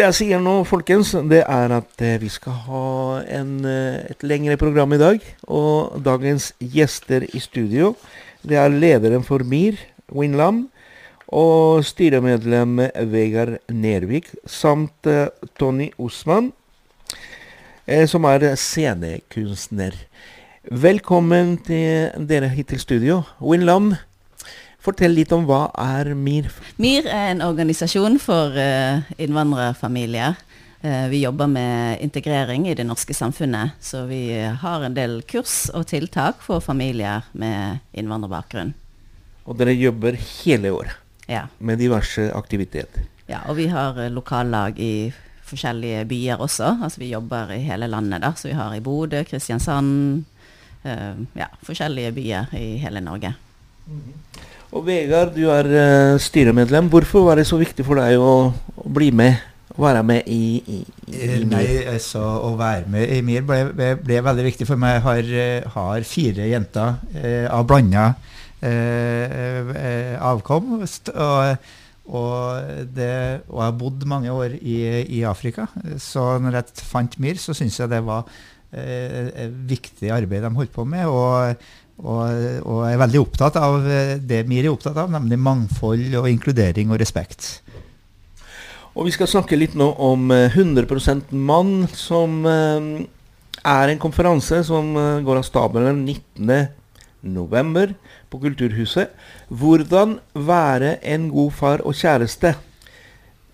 Det jeg sier nå, folkens, det er at eh, vi skal ha en, eh, et lengre program i dag. Og dagens gjester i studio, det er lederen for MIR, Winlam, og styremedlem Vegard Nervik, samt eh, Tony Osman, som er scenekunstner. Velkommen til dere hit til studio. Winlam, fortell litt om hva er MIR? MIR er en organisasjon for uh, innvandrerfamilier. Uh, vi jobber med integrering i det norske samfunnet, så vi har en del kurs og tiltak for familier med innvandrerbakgrunn. Og dere jobber hele året Ja. med diverse aktiviteter. ja og vi har uh, lokallag i forskjellige byer også. Altså vi jobber i hele landet, da. Så vi har i Bodø, Kristiansand, ja, forskjellige byer i hele Norge. Og Vegard, du er uh, styremedlem. Hvorfor var det så viktig for deg å, å bli med? Å være med i, i, i, Eh, Nei, altså å være med i MIR ble, ble, ble veldig viktig for meg. Jeg har, eh, har fire jenter eh, av blanda eh, avkom. Og, og, det, og jeg har bodd mange år i, i Afrika. Så når jeg fant MIR, så syns jeg det var eh, viktig arbeid de holdt på med. og og, og jeg er veldig opptatt av eh, det MIR er opptatt av, nemlig mangfold og inkludering og respekt. Og vi skal snakke litt nå om eh, 100% mann, som eh, er en konferanse som eh, går av stabelen 19.11. på Kulturhuset. Hvordan være en god far og kjæreste.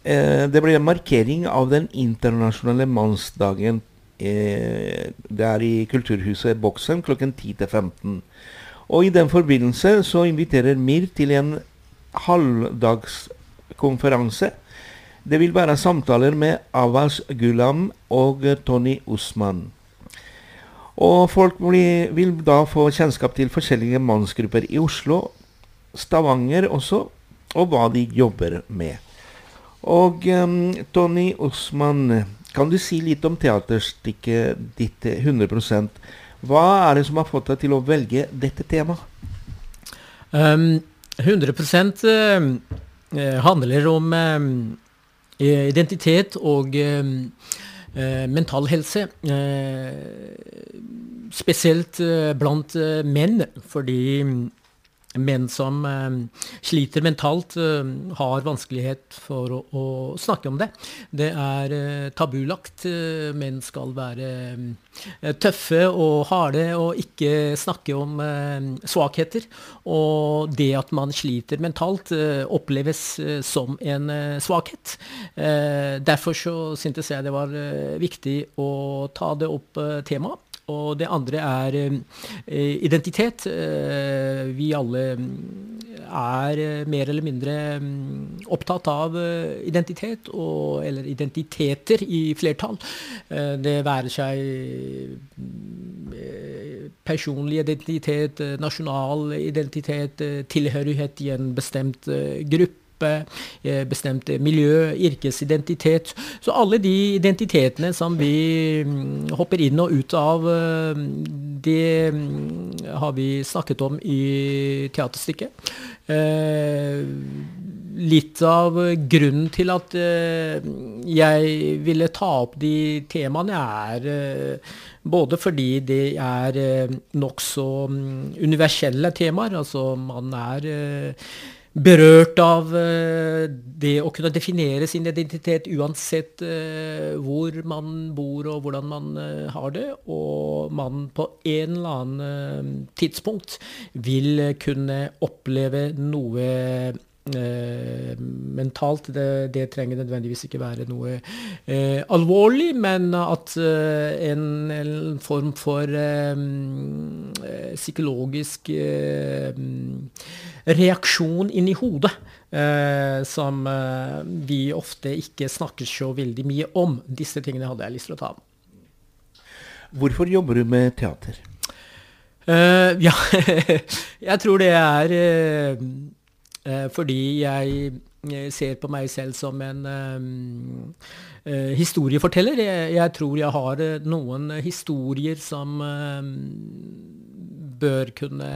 Eh, det blir en markering av den internasjonale mannsdagen. Eh, det er i Kulturhuset Boksen klokken 10 til 15. Og i den forbindelse så inviterer MIR til en halvdagskonferanse. Det vil være samtaler med Avas Gulam og Tony Osman. Og folk vil da få kjennskap til forskjellige mannsgrupper i Oslo, Stavanger også, og hva de jobber med. Og um, Tony Usman, kan du si litt om teaterstykket ditt eh, 100 Hva er det som har fått deg til å velge dette temaet? Um, 100 um, eh, handler om eh, identitet og eh, mental helse. Eh, spesielt eh, blant eh, menn, fordi menn som eh, sliter mentalt, eh, har vanskelighet for å, å snakke om det. Det er eh, tabulagt. Menn skal være tøffe og harde og ikke snakke om svakheter. Og det at man sliter mentalt, oppleves som en svakhet. Derfor så syntes jeg det var viktig å ta det opp temaet. Og det andre er eh, identitet. Eh, vi alle mm, er eh, mer eller mindre mm, opptatt av identitet, og, eller identiteter i flertall. Det være seg mm, personlig identitet, nasjonal identitet, tilhørighet i en bestemt gruppe bestemt miljø, yrkesidentitet. Så alle de identitetene som vi mm, hopper inn og ut av, eh, det mm, har vi snakket om i teaterstykket. Eh, litt av grunnen til at eh, jeg ville ta opp de temaene, er eh, både fordi det er eh, nokså mm, universelle temaer. Altså man er eh, berørt av eh, det å kunne definere sin identitet uansett eh, hvor man bor og hvordan man eh, har det, og man på en eller annen tidspunkt vil kunne oppleve noe mentalt. Det, det trenger nødvendigvis ikke være noe eh, alvorlig, men at eh, en, en form for eh, psykologisk eh, reaksjon inni hodet. Eh, som eh, vi ofte ikke snakker så veldig mye om. Disse tingene hadde jeg lyst til å ta opp. Hvorfor jobber du med teater? Eh, ja, jeg tror det er eh, eh, fordi jeg ser på meg selv som en historieforteller. Jeg, jeg tror jeg har noen historier som bør kunne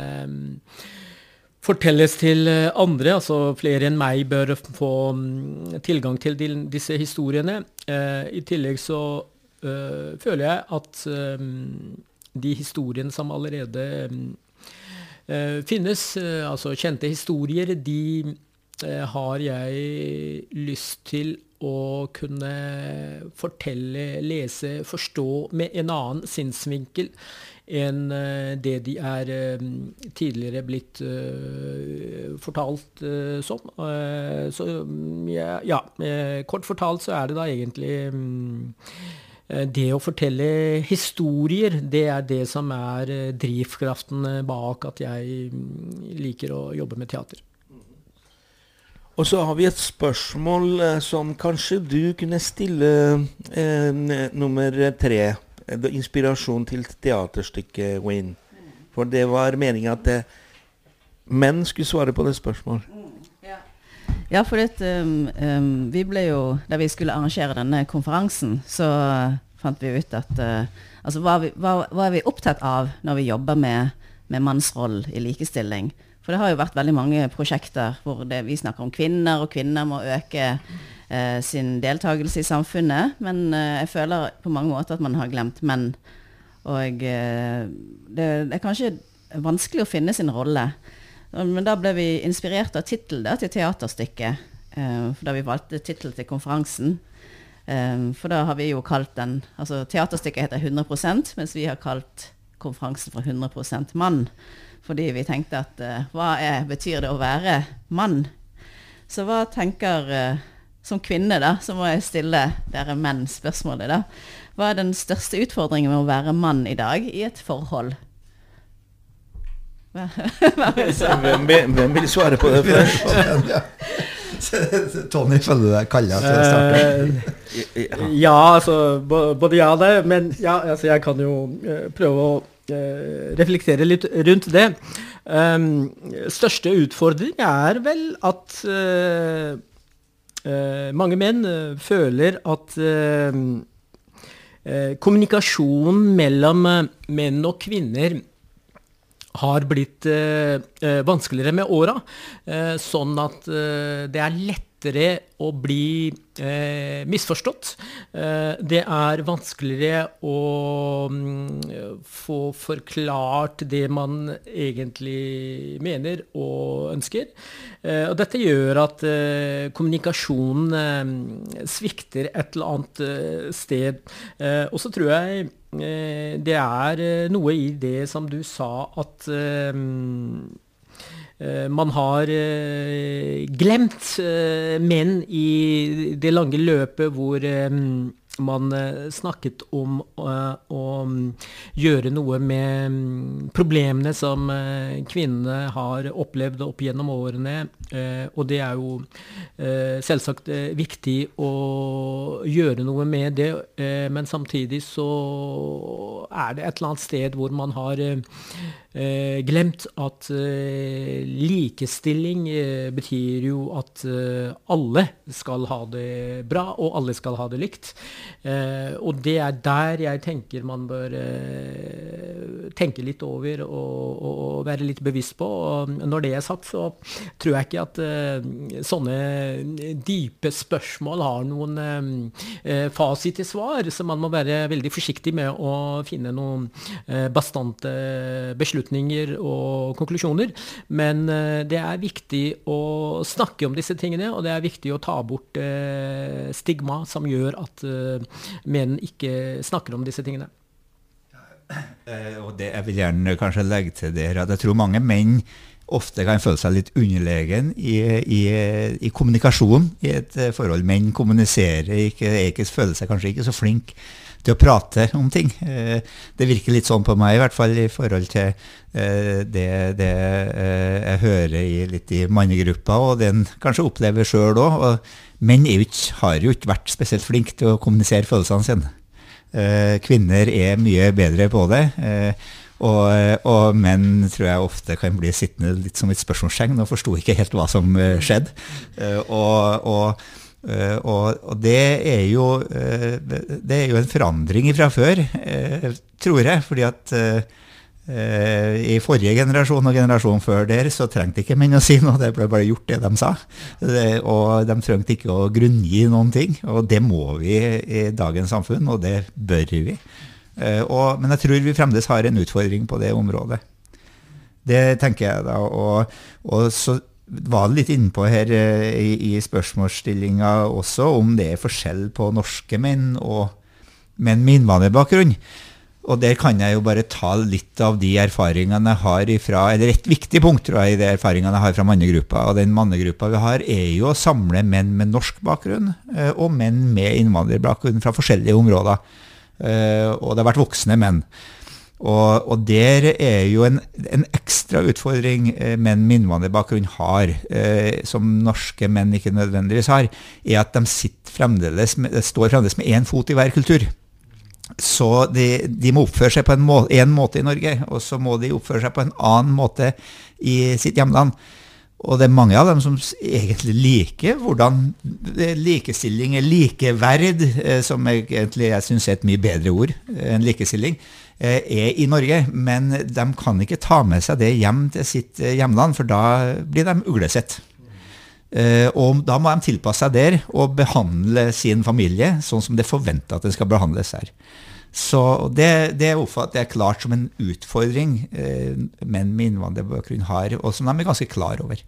fortelles til andre. Altså flere enn meg bør få mm, tilgang til disse historiene. I tillegg så uh, føler jeg at de historiene som allerede uh, finnes, altså kjente historier, de har jeg lyst til å kunne fortelle, lese, forstå med en annen sinnsvinkel enn det de er tidligere blitt fortalt som. Så ja, ja, kort fortalt så er det da egentlig Eh, det å fortelle historier, det er det som er eh, drivkraften eh, bak at jeg mm, liker å jobbe med teater. Og så har vi et spørsmål som kanskje du kunne stille eh, nummer tre. Inspirasjon til teaterstykket Wayne. For det var meninga at eh, menn skulle svare på det spørsmålet. Ja, for det, um, um, vi ble jo, da vi skulle arrangere denne konferansen, så uh, fant vi ut at uh, altså, hva, hva, hva, er vi opptatt av når vi jobber med, med mannsroll i likestilling? For det har jo vært veldig mange prosjekter hvor det, vi snakker om kvinner, og kvinner må øke uh, sin deltakelse i samfunnet. Men eh, jeg føler på mange måter at man har glemt menn. Og det, det, er kanskje vanskelig å finne sin rolle. Men da ble vi inspirert av tittelen til teaterstykket. for da vi valgte tittel til konferansen. Um, for da har vi jo kalt den altså Teaterstykket heter 100% mens vi har kalt konferansen for 100% mann. Fordi vi tenkte at uh, hva er, betyr det å være mann? Så hva tenker Som kvinne, da, så må jeg stille dere menn spørsmålet, da. Hva er den største utfordringen med å være mann i dag i et forhold? hvem, hvem, vil svare på det først? Tony følger deg kalla til å starte. Uh, ja, altså både ja og det. Men ja, altså, jeg kan jo uh, prøve å uh, reflektere litt rundt det. Um, største utfordring er vel at mange menn føler at kommunikasjon mellom menn og kvinner har blitt eh, eh, vanskeligere med åra. Eh, sånn at eh, det er lettere å bli eh, misforstått. Eh, det er vanskeligere å mm, få forklart det man egentlig mener og ønsker. og dette gjør at kommunikasjonen svikter et eller annet sted. og så tror jeg Eh, det er eh, noe i det som du sa, at eh, man har glemt menn i det lange løpet hvor man eh, snakket om eh, å gjøre noe med mm, problemene som eh, kvinnene har opplevd opp gjennom årene. Og det er jo selvsagt viktig å gjøre noe med det, men samtidig så er det et eller annet sted hvor man har Eh, glemt at eh, likestilling eh, betyr jo at eh, alle skal ha det bra, og alle skal ha det likt. Eh, og det er der jeg tenker man bør eh, tenke litt over og, og, være litt bevisst på. Og når det er sagt, så tror jeg ikke at sånne dype spørsmål har noen fasit til svar, så man må være veldig forsiktig med å finne noen bastante beslutninger beslutninger og konklusjoner. Men eh, det er viktig å snakke om disse tingene, og det er viktig å ta bort eh, stigma som gjør at eh, menn ikke snakker om disse tingene. Og det Jeg vil gjerne kanskje legge til der at jeg tror mange menn ofte kan føle seg litt underlegen i, i, i kommunikasjon i et forhold. Menn kommuniserer ikke, ikke føler seg kanskje ikke så flink til å prate om ting. Eh, det virker litt sånn på meg, i hvert fall i forhold til eh, det, det eh, jeg hører i, litt i mannegruppa, og det en kanskje opplever sjøl òg. Menn har jo ikke vært spesielt flinke til å kommunisere følelsene sine. Kvinner er mye bedre på det. Og, og, menn tror jeg ofte kan bli sittende litt som et spørsmålstegn og forsto ikke helt hva som skjedde. Og, og og, og det, er jo, uh, det er jo en forandring fra før, uh, tror jeg. fordi at Eh, I forrige generasjon og generasjonen før der så trengte ikke menn å si noe, det ble bare gjort det de sa. Og de trengte ikke å grunngi noen ting, og det må vi i dagens samfunn, og det bør vi. Eh, og, men jeg tror vi fremdeles har en utfordring på det området. Det tenker jeg da. Og, og så var litt innpå her eh, i, i spørsmålsstillinga også om det er forskjell på norske menn og menn med innvandrerbakgrunn. Og der kan jeg jo bare ta litt av de erfaringene jeg har ifra, eller et viktig punkt tror jeg, i de erfaringene jeg har fra mannegruppa. Og den mannegruppa vi har, er jo å samle menn med norsk bakgrunn eh, og menn med innvandrerbakgrunn fra forskjellige områder. Eh, og det har vært voksne menn. Og, og der er jo en, en ekstra utfordring eh, menn med innvandrerbakgrunn har, som norske menn ikke nødvendigvis har, er at de fremdeles med, står fremdeles med én fot i hver kultur. Så de, de, må oppføre seg på en måte, en måte, i Norge, og så må de oppføre seg på en annen måte i sitt hjemland. Og det er mange av dem som egentlig liker hvordan likestilling er likeverd, eh, som egentlig jeg syns er et mye bedre ord enn likestilling, eh, er i Norge. Men de kan ikke ta med seg det hjem til sitt eh, hjemland, for da blir de uglesett. Og da må de tilpasse seg der og behandle sin familie sånn som det er forventa at det skal behandles her. Så det, det oppfatter jeg klart som en utfordring eh, menn med innvandrerbakgrunn har, og som de er ganske klar over.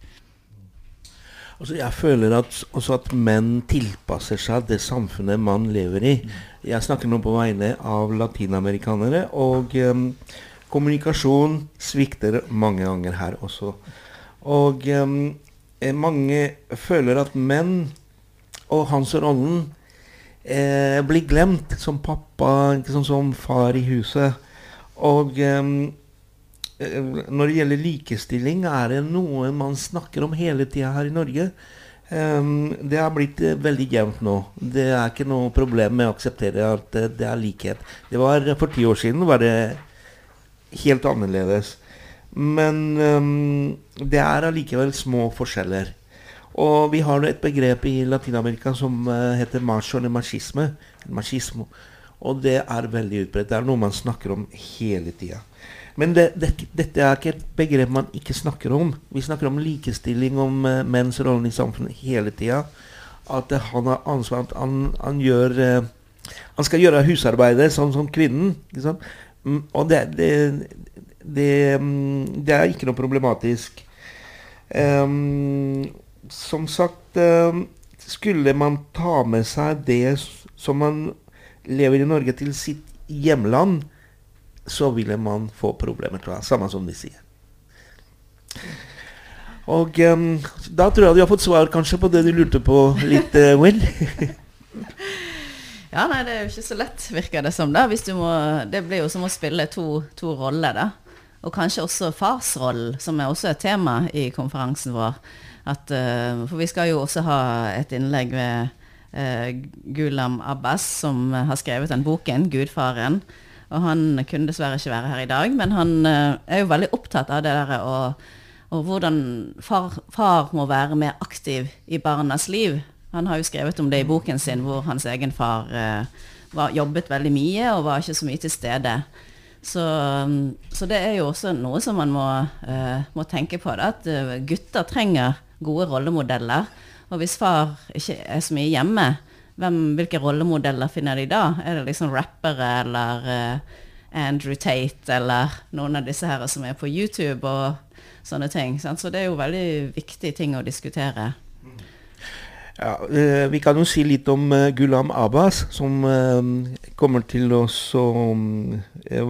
Altså jeg føler at, også at menn tilpasser seg det samfunnet man lever i. Jeg snakker nå på vegne av latinamerikanere, og um, kommunikasjon svikter mange ganger her også. Og um, mange føler at menn og hans rollen eh, blir glemt som pappa, ikke sånn som far i huset. Og eh, når det gjelder likestilling, er det noe man snakker om hele tida her i Norge. Um, det har blitt uh, veldig jevnt nå. Det er ikke noe problem med å akseptere at uh, det er likhet. Det var For ti år siden var det helt annerledes. Men um, det er allikevel små forskjeller. Og vi har et begrep i Latin-Amerika som heter macho eller machisme. Machismo. Og det er veldig utbredt. Det er noe man snakker om hele tida. Men det, det, dette er ikke et begrep man ikke snakker om. Vi snakker om likestilling, om uh, menns rolle i samfunnet hele tida. At uh, han har ansvar at han, han, gjør Han skal gjøre husarbeidet sånn som kvinnen. Liksom. Mm, og det, det, det, er ikke noe problematisk. Um, som sagt eh, Skulle man ta med seg det som man lever i Norge, til sitt hjemland, så ville man få problemer, tror jeg. Samme som de sier. Og um, da tror jeg du har fått svar kanskje på det du lurte på litt, uh, Will. ja, nei, det er jo ikke så lett, virker det som. da. Må, det blir jo som å spille to, to roller, da. Og kanskje også farsrollen, som er også et tema i konferansen vår. At, uh, for vi skal jo også ha et innlegg ved uh, Gulam Abbas, som har skrevet den boken, 'Gudfaren'. Og han kunne dessverre ikke være her i dag, men han uh, er jo veldig opptatt av det der og, og hvordan far, far, må være mer aktiv i barnas liv. Han har jo skrevet om det i boken sin, hvor hans egen far var, jobbet veldig mye og var ikke så mye til stede. Så, så, det er jo også noe som man må, uh, må tenke på. Da, at gutter trenger gode rollemodeller. Og hvis far ikke er så mye hjemme, hvem, hvilke rollemodeller finner de da? Er det liksom rappere eller uh, Andrew Tate eller noen av disse her som er på YouTube og sånne ting? Sant? Så det er jo veldig viktige ting å diskutere. Ja, uh, vi kan jo si litt om uh, Gulam Abbas, som kommer til å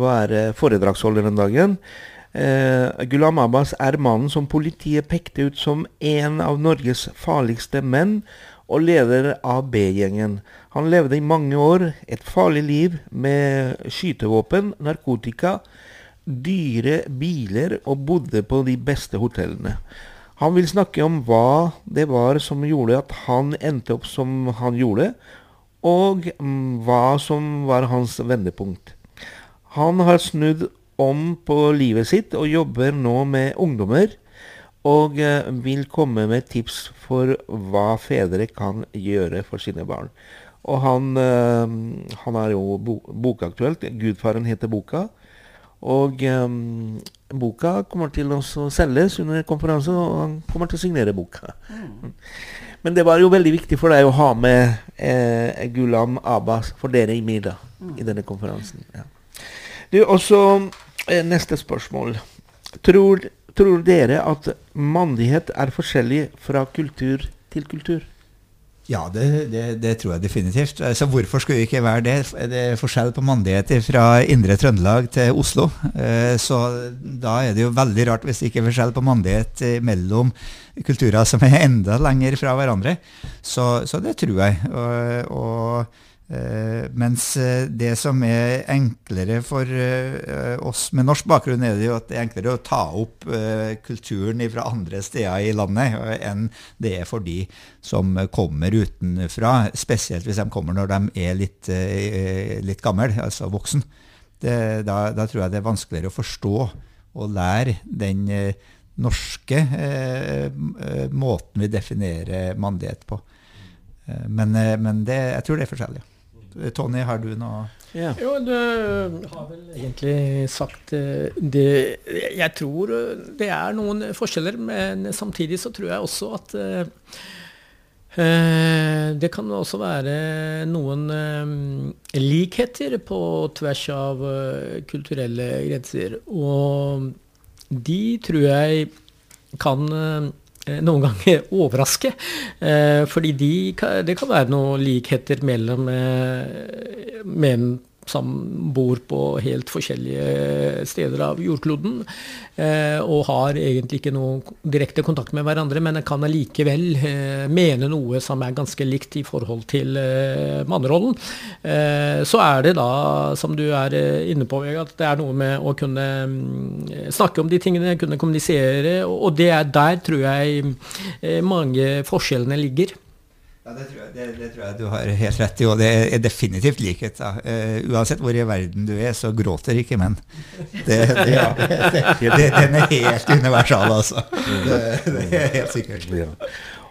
være foredragsholder den dagen. Eh, Gulam Abbas er mannen som politiet pekte ut som en av Norges farligste menn, og leder av B-gjengen. Han levde i mange år et farlig liv med skytevåpen, narkotika, dyre biler og bodde på de beste hotellene. Han vil snakke om hva det var som gjorde at han endte opp som han gjorde, og mm, hva som var hans vendepunkt. Han har snudd om på livet sitt og jobber nå med ungdommer. Og eh, vil komme med tips for hva fedre kan gjøre for sine barn. Og han, eh, han er jo bokaktuelt. 'Gudfaren' heter boka. Og um, boka kommer til å selges under konferanse, og han kommer til å signere boka. Mm. Men det var jo veldig viktig for deg å ha med eh, Gulam Abbas for dere i middag mm. i denne konferansen. Ja. Du, også eh, neste spørsmål. Tror, tror dere at mandighet er forskjellig fra kultur til kultur? Ja, det, det, det, tror jeg definitivt. Altså, hvorfor skulle det ikke være det? Det er forskjell på mandigheter fra indre Trøndelag til Oslo. Eh, så da er det jo veldig rart hvis det ikke er forskjell på mandighet mellom kulturer som er enda lenger fra hverandre. Så, så det tror jeg. og, og mens uh, det som er enklere for uh, oss med norsk bakgrunn, er det jo at det er enklere å ta opp kulturen fra andre steder i landet enn det er for de som kommer utenfra. Spesielt hvis de kommer når de er litt, litt gamle, altså voksen. Det, da, da, tror jeg det er vanskeligere å forstå og lære den norske måten vi definerer mandighet på. Men, men det, jeg tror det er forskjellig. Tony, har du noe ja. Jo, du har vel egentlig sagt eh, det Jeg tror eh, det er noen forskjeller, men samtidig så tror jeg også at det kan også være noen likheter på tvers av kulturelle grenser. Og de tror jeg kan Eh, noen ganger overraske. Eh, fordi de, det kan være noen likheter mellom eh, menn som bor på helt forskjellige steder av jordkloden, eh, og har egentlig ikke noe direkte kontakt med hverandre, men kan allikevel eh, mene noe som er ganske likt i forhold til eh, mannerollen. Så er det da, som du er inne på, at det er noe med å kunne mm, snakke om de tingene, kunne kommunisere, og det er der tror jeg mange forskjellene ligger. Ja, det tror, jeg, det, det tror, jeg, du har helt rett i, og det er definitivt likhet. Uh, uansett hvor i verden du er, så gråter ikke menn. Det, ja. den er helt universal, altså. Det, er helt sikkert. Ja.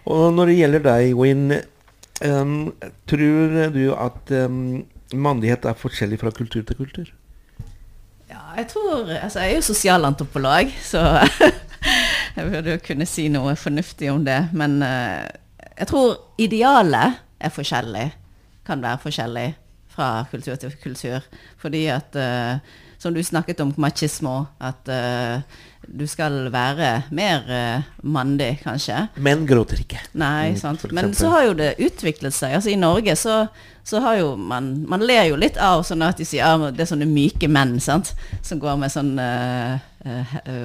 Og når det gjelder deg, Win, um, tror du at um, mannlighet er forskjellig fra kultur til kultur? Ja, jeg tror Altså, jeg er jo sosialantropolog, så jeg burde jo kunne si noe fornuftig om det. Men uh, jeg tror idealet er forskjellig. Kan være forskjellig fra kultur til kultur. Fordi at uh, Som du snakket om machismo, at uh, du skal være mer uh, mandig, kanskje. Menn gråter ikke. Nei, mm, sant. Men så har jo det utviklet seg. Altså I Norge så, så har jo man Man ler jo litt av sånn at de sier at det er sånne myke menn sant? som går med sånn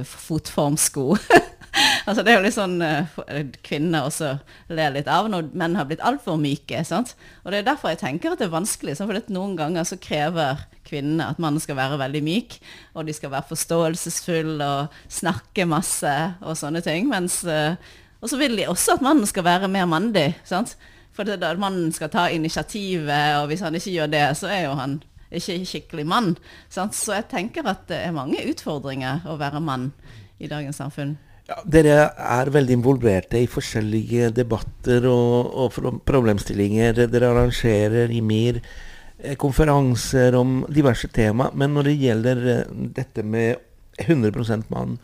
fotformsko. altså det er jo litt sånn uh, kvinner også ler litt av når menn har blitt altfor myke. sant? Og det er derfor jeg tenker at det er vanskelig. for noen ganger så krever kvinnene at mannen skal være veldig myk, og de skal være forståelsesfulle og snakke masse og sånne ting. Mens, uh, og så vil de også at mannen skal være mer mandig. sant? For det er mannen skal ta initiativet, og hvis han ikke gjør det, så er jo han ikke skikkelig mann. Sant? Så jeg tenker at det er mange utfordringer å være mann i dagens samfunn. Ja, dere er veldig involverte i forskjellige debatter og, og problemstillinger. Dere arrangerer i MIR eh, konferanser om diverse tema. Men når det gjelder eh, dette med 100 mann,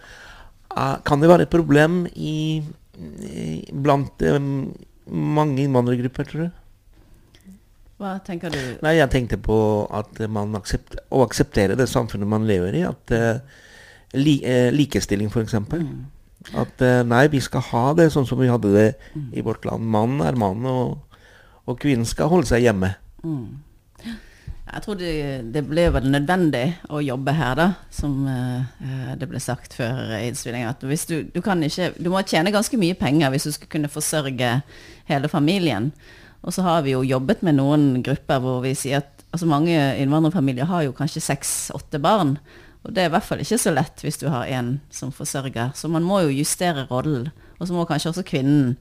eh, kan det være et problem i, i, blant mange innvandrergrupper, tror du? Hva tenker du? Nei, Jeg tenkte på at man aksepter, å akseptere det samfunnet man lever i. At uh, li, uh, Likestilling, f.eks. Mm. At eh, nei, vi skal ha det sånn som vi hadde det mm. i vårt land. Mannen er mann, og, og, kvinnen skal holde seg hjemme. Mm. Jeg tror det, det, ble vel nødvendig å jobbe her, da, som uh, det ble sagt før innspillinga. At hvis du, du, kan ikke Du må tjene ganske mye penger hvis du skal kunne forsørge hele familien. Og så har vi jo jobbet med noen grupper hvor vi sier at altså mange innvandrerfamilier har jo kanskje seks-åtte barn. Og det er i hvert fall ikke så lett hvis du har en som forsørger. Så man må jo justere rollen. Og så må kanskje også kvinnen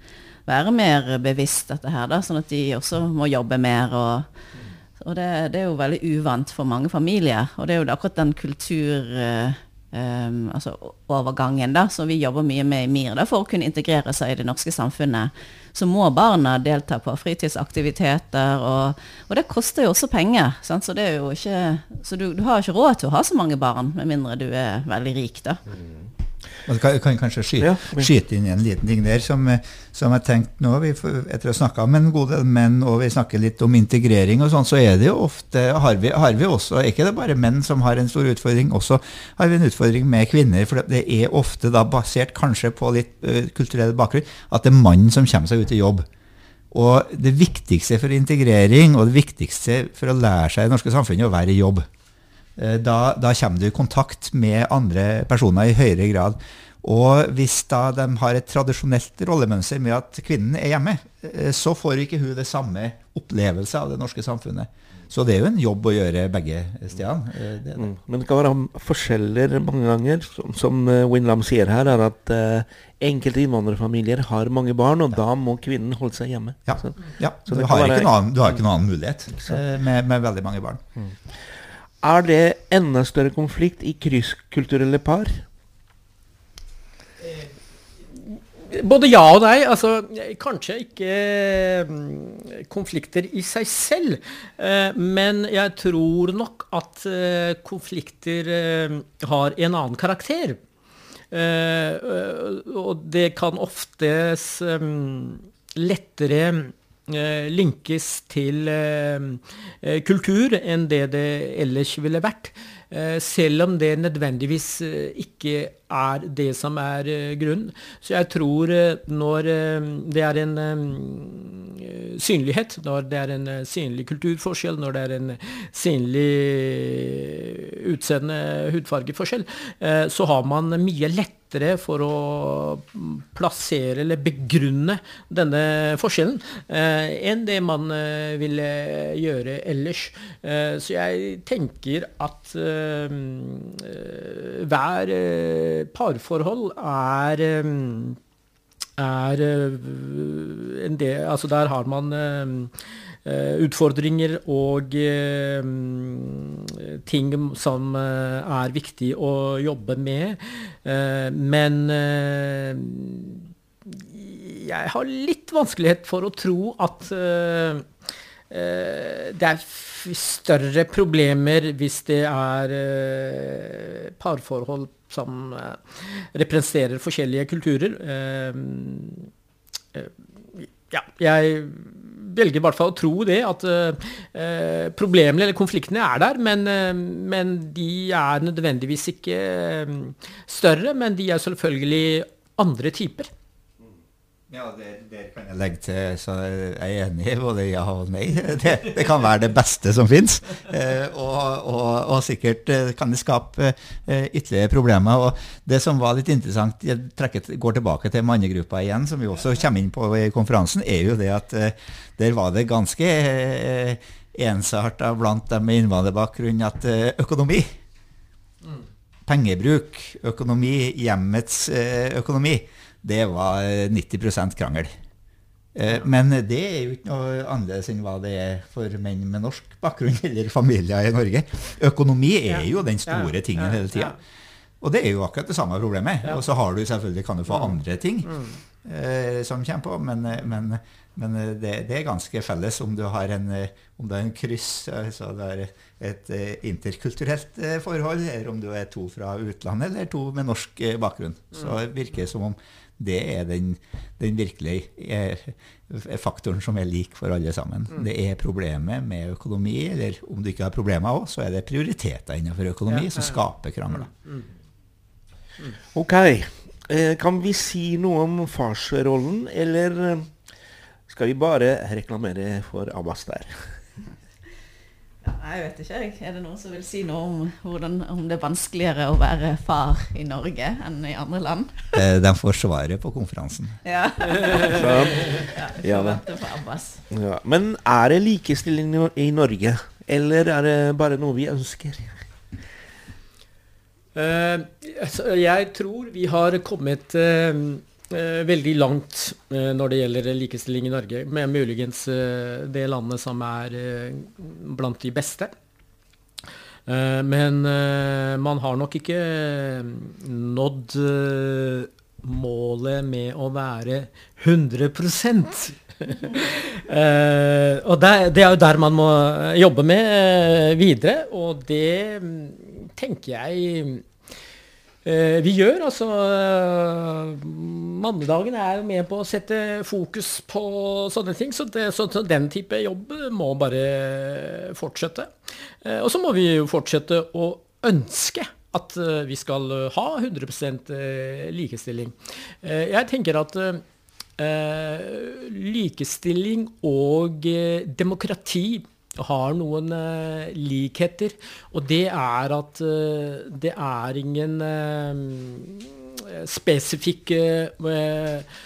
være mer bevisst dette her, da, sånn at de også må jobbe mer. Og, og det, det, er jo veldig uvant for mange familier. Og det er jo akkurat den kultur, um, altså overgangen, da, som vi jobber mye med i MIR, da, for å kunne integrere seg i det norske samfunnet, så må barna delta på fritidsaktiviteter, og, og det koster jo også penger. Sant? Så, ikke, så du, du, har ikke råd til å ha så mange barn, med mindre du er veldig rik, da. Mm. Man kan, kan kanskje skyte, ja, men... skyte, inn en liten ting der som, som jeg tenkte nå, vi, etter å ha snakka med en god del menn, og vi snakker litt om integrering og sånn, så er det jo ofte har vi, har vi også, er ikke det bare menn som har en stor utfordring, også har vi en utfordring med kvinner. For det er ofte da basert kanskje på litt uh, kulturell bakgrunn at det er mannen som kommer seg ut i jobb. Og det viktigste for integrering og det viktigste for å lære seg i det norske samfunnet, er å være i jobb. Eh, da, da, kommer du i kontakt med andre personer i høyere grad. Og hvis da de har et tradisjonelt rollemønster med at kvinnen er hjemme, eh, så får ikke hun det samme opplevelse av det norske samfunnet. Så det er jo en jobb å gjøre begge stedene. Eh, det det. Mm. Men det kan være forskjeller mange ganger. Som, som Winlam sier her, er at enkelte innvandrerfamilier har mange barn, og ja. da må kvinnen holde seg hjemme. Ja, så, ja. Så du, har være, annen, du, har ikke noen annen, mulighet med, med veldig mange barn. Mm. Er det enda større konflikt i krysskulturelle par? Både ja og nei. Altså, kanskje ikke mm, konflikter i seg selv. Eh, men jeg tror nok at eh, konflikter eh, har en annen karakter. Og det kan oftes mm, lettere Eh, linkes til eh, eh, kultur enn det det ellers ville vært. Selv om det nødvendigvis ikke er det som er grunnen. Så jeg tror når det er en synlighet, når det er en synlig kulturforskjell, når det er en synlig utseende hudfargeforskjell, så har man mye lett lettere for å plassere eller begrunne denne forskjellen eh, enn det man eh, ville gjøre ellers. Eh, så jeg tenker at eh, eh, hver eh, parforhold er er en del Altså der har man Eh, utfordringer og eh, ting som eh, er viktig å jobbe med. men jeg har litt vanskelighet for å tro at det er større problemer hvis det er parforhold som representerer forskjellige kulturer. ja, jeg velger i hvert fall å tro det, at eh, problemene eller konfliktene er der, men, eh, men, de er nødvendigvis ikke større. Men de er selvfølgelig andre typer. Ja, det, der, kan jeg legge til, så jeg er enig i både ja og nei. Det, det kan være det beste som fins. Eh, og, og, og, sikkert kan det skape eh, ytterligere problemer. Og det som var litt interessant, jeg trekker, går tilbake til mannegruppa igjen, som vi også kommer inn på i konferansen, er jo det at eh, der var det ganske eh, ensarta blant dem med innvandrerbakgrunn at eh, økonomi mm. Pengebruk, økonomi, hjemmets eh, økonomi det var 90 krangel. Eh, men det er jo ikke noe annerledes enn hva det er for menn med norsk bakgrunn eller familier i Norge. Økonomi er jo den store tingen hele tida. Og det er jo akkurat det samme problemet. Og så har du selvfølgelig, kan du få mm. andre ting mm. eh, som kommer på, men, eh, men, men eh, det, det, er ganske felles om du har en, om en kryss, altså det er et interkulturelt forhold, eller om du er to fra utlandet eller to med norsk bakgrunn. Så det virker det som om det er den, den virkelige faktoren som er lik for alle sammen. Mm. Det er problemet med økonomi, eller om du ikke har problemer òg, så er det prioriteter innenfor økonomi ja, som skaper krangler. Mm. Mm. Ok. Eh, kan vi si noe om farsrollen, eller eh, skal vi bare reklamere for Abbas der? Ja, jeg vet ikke. Er det noen som vil si noe om, hvordan, om det er vanskeligere å være far i Norge enn i andre land? Eh, de får svaret på konferansen. Ja. ja, ja, Men er det likestilling i Norge, eller er det bare noe vi ønsker? Uh, jeg tror vi har kommet uh, Eh, veldig langt eh, når det gjelder likestilling i Norge, med muligens eh, det landet som er blant de beste. Men man har nok ikke nådd målet med å være 100 Uh, og det, det, er jo der man må jobbe med videre, og det um, tenker jeg vi gjør. Altså Mannedagen er jo med på å sette fokus på sånne ting, så, det, så, den type jobb må bare fortsette. og så må vi jo fortsette å ønske at vi skal ha 100% likestilling. jeg tenker at Eh, likestilling og eh, demokrati har noen eh, likheter. Og det er at eh, det er ingen eh, spesifikke eh,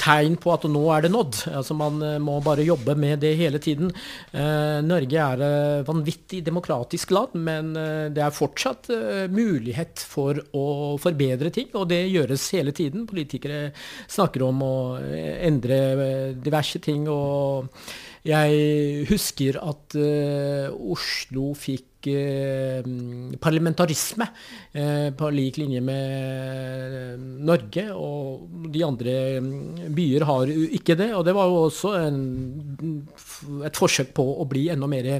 tegn på at nå er det nådd. Altså Man eh, må bare jobbe med det hele tiden. Eh, Norge er et vanvittig demokratisk land, men det er fortsatt mulighet for å forbedre ting, og det gjøres hele tiden. Politikere snakker om å endre diverse ting. og jeg husker at Oslo fikk eh, parlamentarisme eh, på lik linje med Norge. Og de andre mm, byer har ikke det. Og det var jo også en, et forsøk på å bli enda mer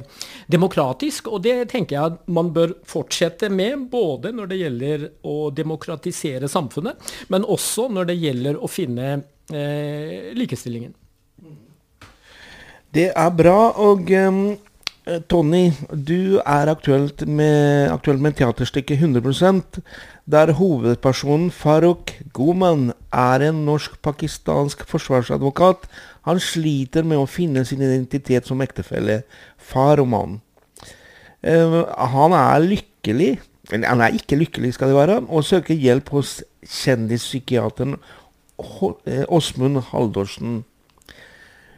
demokratisk. Og det tenker jeg at man bør fortsette med, både når det gjelder å demokratisere samfunnet, men også når det gjelder å finne likestillingen. Det er bra. og um, Tony, du er aktuelt med, aktuelt med teaterstykket 100% der hovedpersonen Farouk Goman er en norsk-pakistansk forsvarsadvokat. Han sliter med å finne sin identitet som ektefelle, far og mann. Uh, han er lykkelig, eller han er ikke lykkelig, skal det være, og søker hjelp hos kjendispsykiateren eh, Åsmund Haldorsen.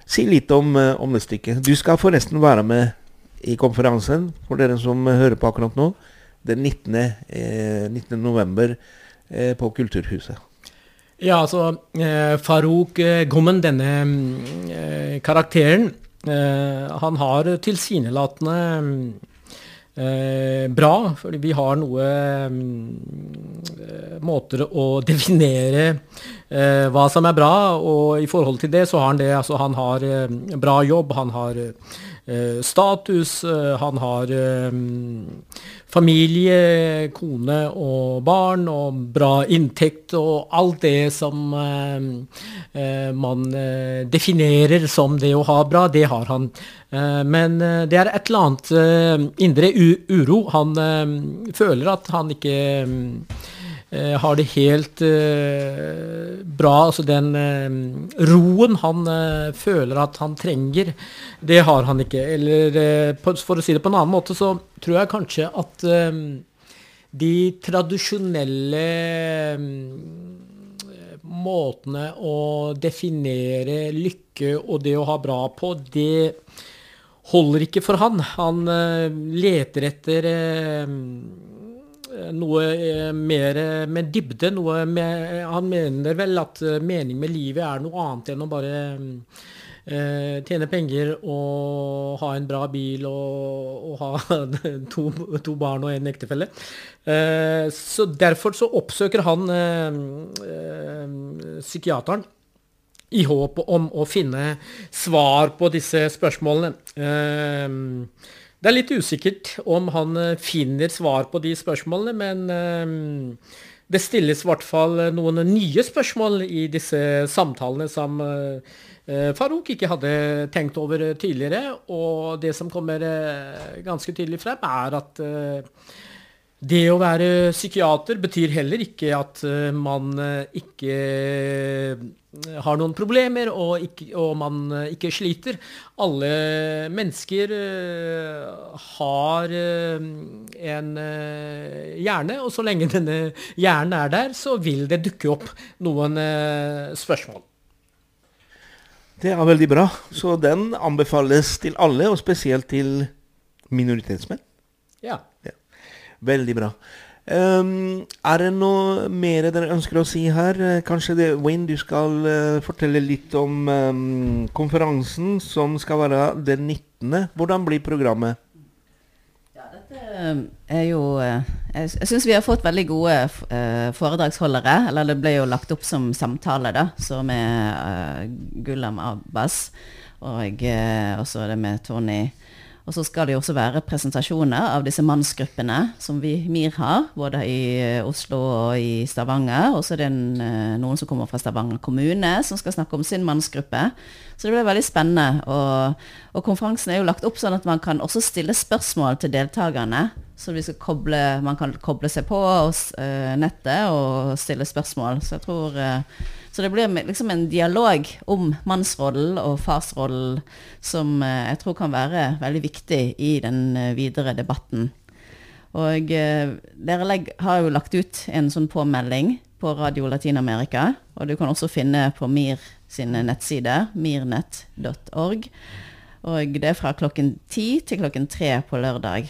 Si litt om, om det stykket. Du skal forresten være med i konferansen, for dere som hører på akkurat nå, den 19. Eh, 19. november eh, på Kulturhuset. Ja, altså eh, Farouk eh, Gommen, denne eh, karakteren, eh, han har tilsynelatende bra, fordi vi har noe måter å definere hva som er bra, og i forhold til det så har han det. Altså han har bra jobb, han har Eh, status. Eh, han har eh, familie, kone og barn og bra inntekt og alt det som man definerer som det å ha bra, det har han. Men det er et eller annet indre uro. Han føler at han ikke Eh, har det helt eh, bra. Altså den eh, roen han eh, føler at han trenger, det har han ikke. Eller for å si det på en annen måte, så tror jeg kanskje at de tradisjonelle måtene å definere lykke og det å ha bra på, det holder ikke for han. Han leter etter noe eh, mer med dybde. Noe med, han mener vel at eh, mening med livet er noe annet enn å bare eh, tjene penger og ha en bra bil og, og ha to, to, barn og en ektefelle. Eh, så derfor så oppsøker han eh, eh, psykiateren i håp om å finne svar på disse spørsmålene. Eh, det er litt usikkert om han eh, finner svar på de spørsmålene, men eh, det stilles i hvert fall noen nye spørsmål i disse samtalene som eh, Farouk ikke hadde tenkt over tidligere. Og det som kommer ganske tydelig frem, er at det å være psykiater betyr heller ikke at man ikke har noen problemer og, ikke, og, man eh, ikke sliter. Alle mennesker har en hjerne, og så lenge denne hjernen er der, så vil det dukke opp noen spørsmål. Det er veldig bra. Så den anbefales til alle, og spesielt til minoritetsmenn. Ja. Veldig bra. Um, er det noe mer dere ønsker å si her? Eh, kanskje det, Wayne, du skal uh, fortelle litt om um, konferansen som skal være den 19. Hvordan blir programmet? Ja, dette er jo eh, Jeg, jeg syns vi har fått veldig gode uh, foredragsholdere. Eller det ble jo lagt opp som samtale, da. Så med Gulam Abbas og uh, også det med Tony og så skal det jo også være presentasjoner av disse mannsgruppene som vi MIR har, både i eh, Oslo og i Stavanger. Og så er det en, eh, noen som kommer fra Stavanger kommune, som skal snakke om sin mannsgruppe. Så det blir veldig spennende. Og, og, konferansen er jo lagt opp sånn at man kan også stille spørsmål til deltakerne. Så koble, man kan koble seg på uh, nettet og stille spørsmål. Så jeg tror uh, så det blir liksom en dialog om mannsrollen og farsrollen som eh, jeg tror kan være veldig viktig i den eh, videre debatten. Og eh, dere har jo lagt ut en sånn påmelding på Radio Latin-Amerika. Og du kan også finne på MIR sine nettsider, mirnett.org. Og det er fra klokken ti til klokken tre på lørdag.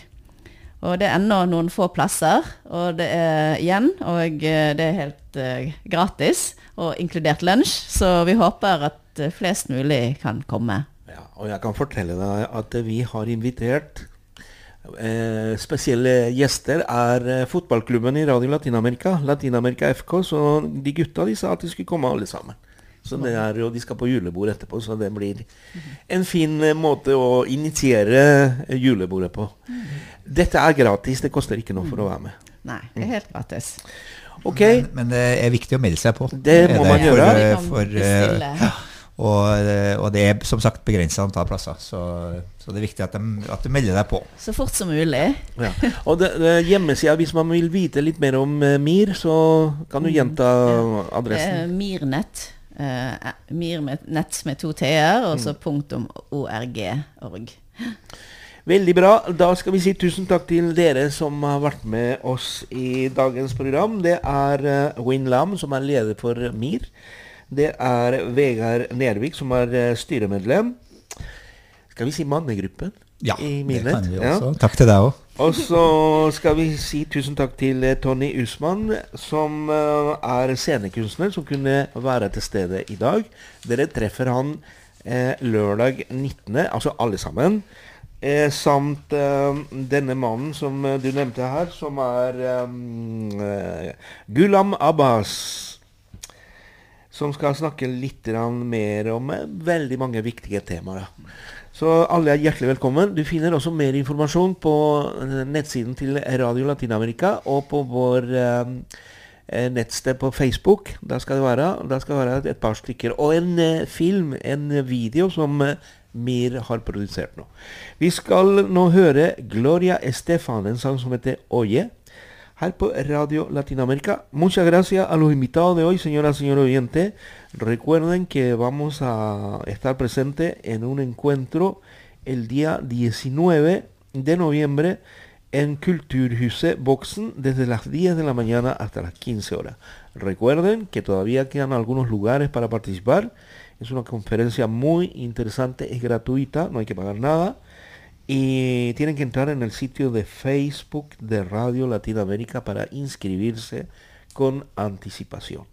Og det er ennå noen få plasser, og det er igjen, og det er helt uh, gratis og inkludert lunsj. Så vi håper at eh, flest mulig kan komme. Ja, og jeg kan fortelle deg at vi har invitert eh, spesielle gjester. er eh, fotballklubben i Radio Latin-Amerika, Latin-Amerika FK. Så de gutta de sa at de skulle komme alle sammen. Så det er, og De skal på julebord etterpå, så det blir en fin eh, måte å initiere eh, julebordet på. Dette er gratis, det koster ikke noe for å være med. Nei, det er helt gratis. Okay. Men, men, det er viktig å melde seg på. Det må man gjøre. For, for, ja. og, og, det er som sagt begrensa antall plasser. Så, så, det er viktig at, de, at, du melder deg på. Så fort som mulig. Ja. Og det, det hjemmesida, hvis man vil vite litt mer om uh, MIR, så kan du gjenta mm. adressen. Uh, Mirnett. Uh, mir med nett med to t-er, og så mm. punktum org. Veldig bra. Da skal vi si tusen takk til dere som har vært med oss i dagens program. Det er uh, Win Lam, som er leder for MIR. Det er Vegard Nervik, som er uh, styremedlem. Skal vi si mannegruppen? Ja, det kan vi også. Ja. Takk til deg òg. Og så skal vi si tusen takk til uh, Tony Usman, som er scenekunstner, som kunne være til stede i dag. Dere treffer han lørdag 19., altså alle sammen. Eh, samt eh, denne mannen som eh, du nevnte her, som er eh, Gulam Abbas. Som skal snakke litt mer om eh, veldig mange viktige temaer. Så alle er hjertelig velkommen. Du finner også mer informasjon på eh, nettsiden til Radio Latin-Amerika og på vår nettsted på Facebook. Der skal det være, der skal det være et par stykker. Og en film, en video, som Mir har produsert nå. Vi skal Gloria Estefan, en sang som Oye, på Radio Latinoamérica. Muchas gracias a los invitados de hoy, señora, señor oyente. Recuerden que vamos a estar presentes en un encuentro el día 19 de noviembre en Kulturhuset Boxen desde las 10 de la mañana hasta las 15 horas. Recuerden que todavía quedan algunos lugares para participar es una conferencia muy interesante, es gratuita, no hay que pagar nada. Y tienen que entrar en el sitio de Facebook de Radio Latinoamérica para inscribirse con anticipación.